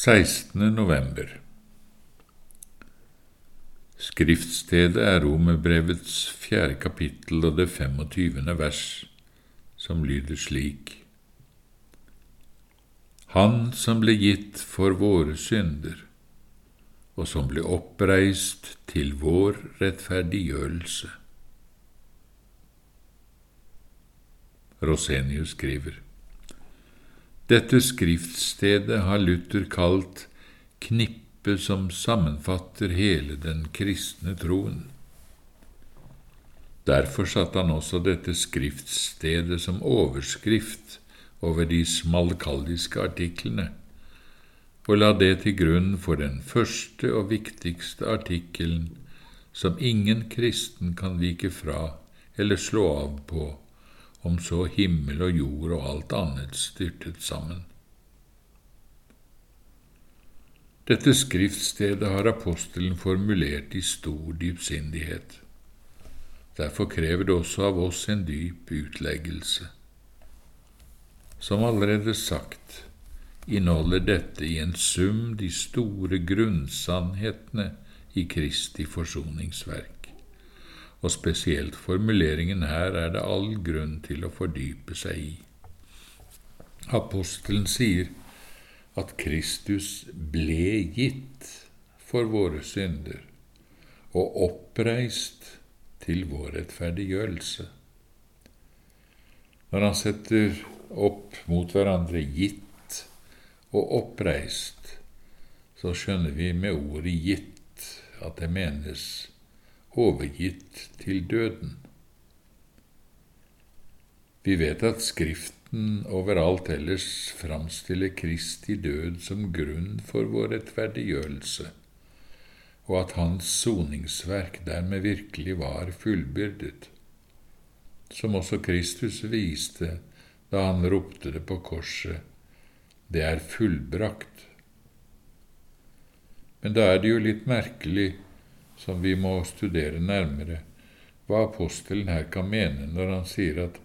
16. november Skriftstedet er Romerbrevets fjerde kapittel og det 25. vers, som lyder slik. Han som ble gitt for våre synder, og som ble oppreist til vår rettferdiggjørelse. Rosenius skriver. Dette skriftstedet har Luther kalt knippet som sammenfatter hele den kristne troen. Derfor satte han også dette skriftstedet som overskrift over de smalkaldiske artiklene, og la det til grunn for den første og viktigste artikkelen som ingen kristen kan vike fra eller slå av på om så himmel og jord og alt annet styrtet sammen. Dette skriftstedet har apostelen formulert i stor dypsindighet. Derfor krever det også av oss en dyp utleggelse. Som allerede sagt inneholder dette i en sum de store grunnsannhetene i Kristi forsoningsverk og spesielt formuleringen her er det all grunn til å fordype seg i. Apostelen sier at Kristus ble gitt for våre synder og oppreist til vår rettferdiggjørelse. Når han setter opp mot hverandre gitt og oppreist, så skjønner vi med ordet gitt at det menes overgitt til døden. Vi vet at Skriften overalt ellers framstiller Kristi død som grunn for vår rettferdiggjørelse, og at Hans soningsverk dermed virkelig var fullbyrdet, som også Kristus viste da han ropte det på korset, det er fullbrakt. Men da er det jo litt merkelig som vi må studere nærmere, hva apostelen her kan mene når han sier at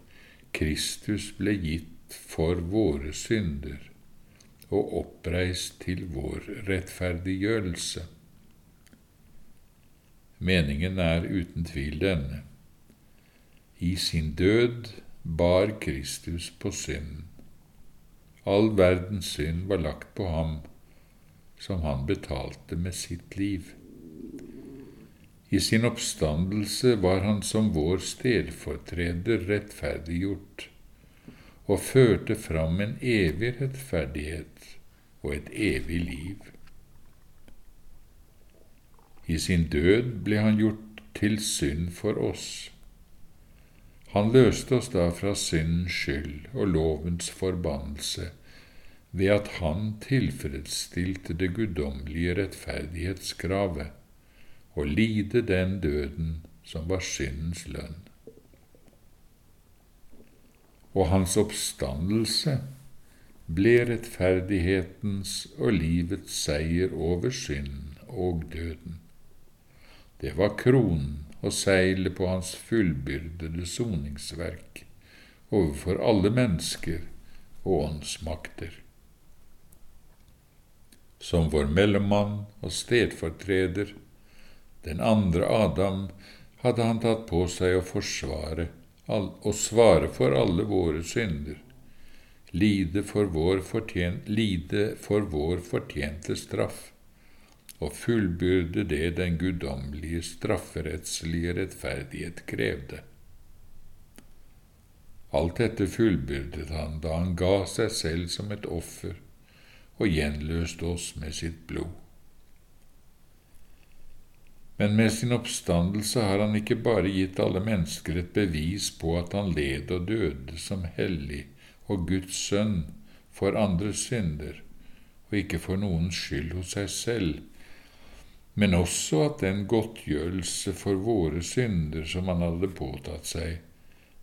Kristus ble gitt for våre synder og oppreist til vår rettferdiggjørelse. Meningen er uten tvil denne. I sin død bar Kristus på synden. All verdens synd var lagt på ham, som han betalte med sitt liv. I sin oppstandelse var han som vår stedfortreder rettferdiggjort og førte fram en evig rettferdighet og et evig liv. I sin død ble han gjort til synd for oss. Han løste oss da fra syndens skyld og lovens forbannelse ved at han tilfredsstilte det guddommelige rettferdighetskravet og lide den døden som var syndens lønn. Og hans oppstandelse ble rettferdighetens og livets seier over synd og døden. Det var kronen og seilet på hans fullbyrdede soningsverk overfor alle mennesker og åndsmakter. Som vår mellommann og stedfortreder den andre Adam hadde han tatt på seg å forsvare og svare for alle våre synder, lide for vår, fortjent, lide for vår fortjente straff og fullbyrde det den guddommelige strafferettslige rettferdighet krevde. Alt dette fullbyrdet han da han ga seg selv som et offer og gjenløste oss med sitt blod. Men med sin oppstandelse har han ikke bare gitt alle mennesker et bevis på at han led og døde som hellig og Guds sønn for andres synder, og ikke for noens skyld hos seg selv, men også at den godtgjørelse for våre synder som han hadde påtatt seg,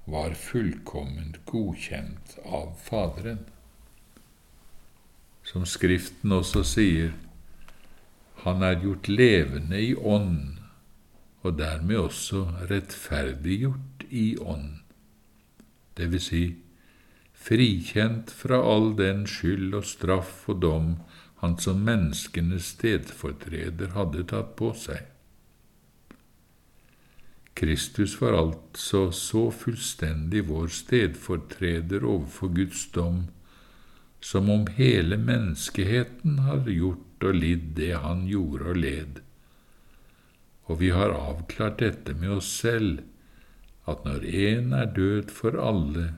var fullkomment godkjent av Faderen. Som Skriften også sier, han er gjort levende i ånd, og dermed også rettferdiggjort i ånd, det vil si frikjent fra all den skyld og straff og dom han som menneskenes stedfortreder hadde tatt på seg. Kristus var altså så fullstendig vår stedfortreder overfor Guds dom, som om hele menneskeheten har gjort og lidd det han gjorde og led. Og vi har avklart dette med oss selv, at når én er død for alle,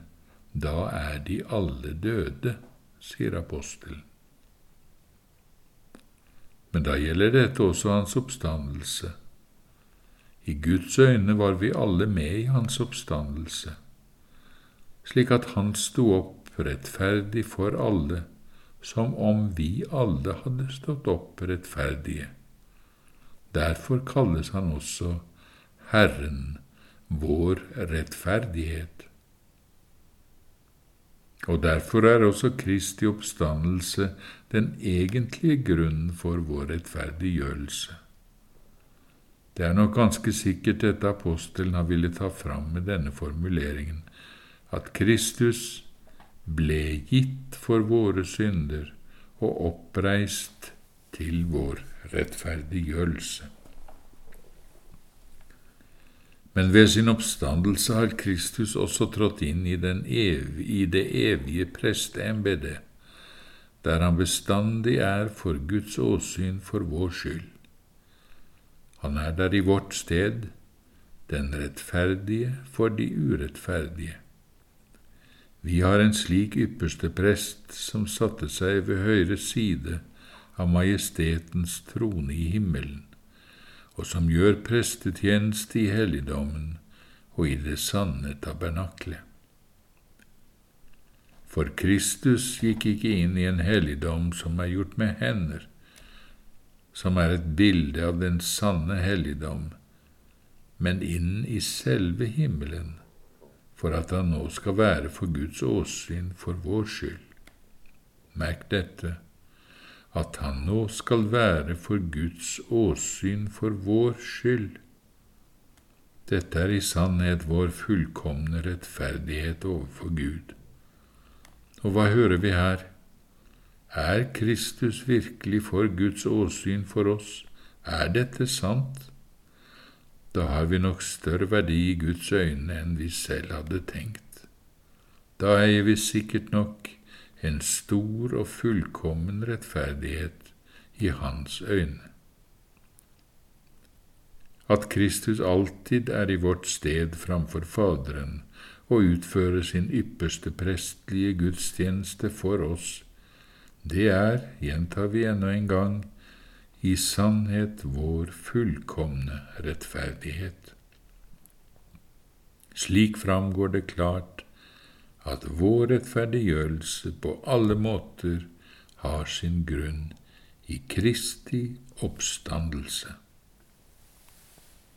da er de alle døde, sier apostelen. Men da gjelder dette også hans oppstandelse. I Guds øyne var vi alle med i hans oppstandelse, slik at han sto opp rettferdig for alle, som om vi alle hadde stått opp rettferdige. Derfor kalles han også Herren, vår rettferdighet. Og derfor er også Kristi oppstandelse den egentlige grunnen for vår rettferdiggjørelse. Det er nok ganske sikkert dette apostelen har villet ta fram med denne formuleringen, at Kristus ble gitt for våre synder og oppreist til vår rettferdiggjørelse. Men ved sin oppstandelse har Kristus også trådt inn i, evige, i det evige presteembedet, der han bestandig er for Guds åsyn for vår skyld. Han er der i vårt sted, den rettferdige for de urettferdige. Vi har en slik ypperste prest som satte seg ved høyre side av majestetens trone i himmelen, og som gjør prestetjeneste i helligdommen og i det sanne tabernaklet. For Kristus gikk ikke inn i en helligdom som er gjort med hender, som er et bilde av den sanne helligdom, men inn i selve himmelen, for at han nå skal være for Guds åsyn for vår skyld. Merk dette at han nå skal være for Guds åsyn for vår skyld. Dette er i sannhet vår fullkomne rettferdighet overfor Gud. Og hva hører vi her? Er Kristus virkelig for Guds åsyn for oss? Er dette sant? Da har vi nok større verdi i Guds øyne enn vi selv hadde tenkt. Da eier vi sikkert nok en stor og fullkommen rettferdighet i hans øyne. At Kristus alltid er i vårt sted framfor Faderen og utfører sin ypperste prestlige gudstjeneste for oss, det er, gjentar vi ennå en gang, i sannhet vår fullkomne rettferdighet. Slik framgår det klart at vår rettferdiggjørelse på alle måter har sin grunn i Kristi oppstandelse.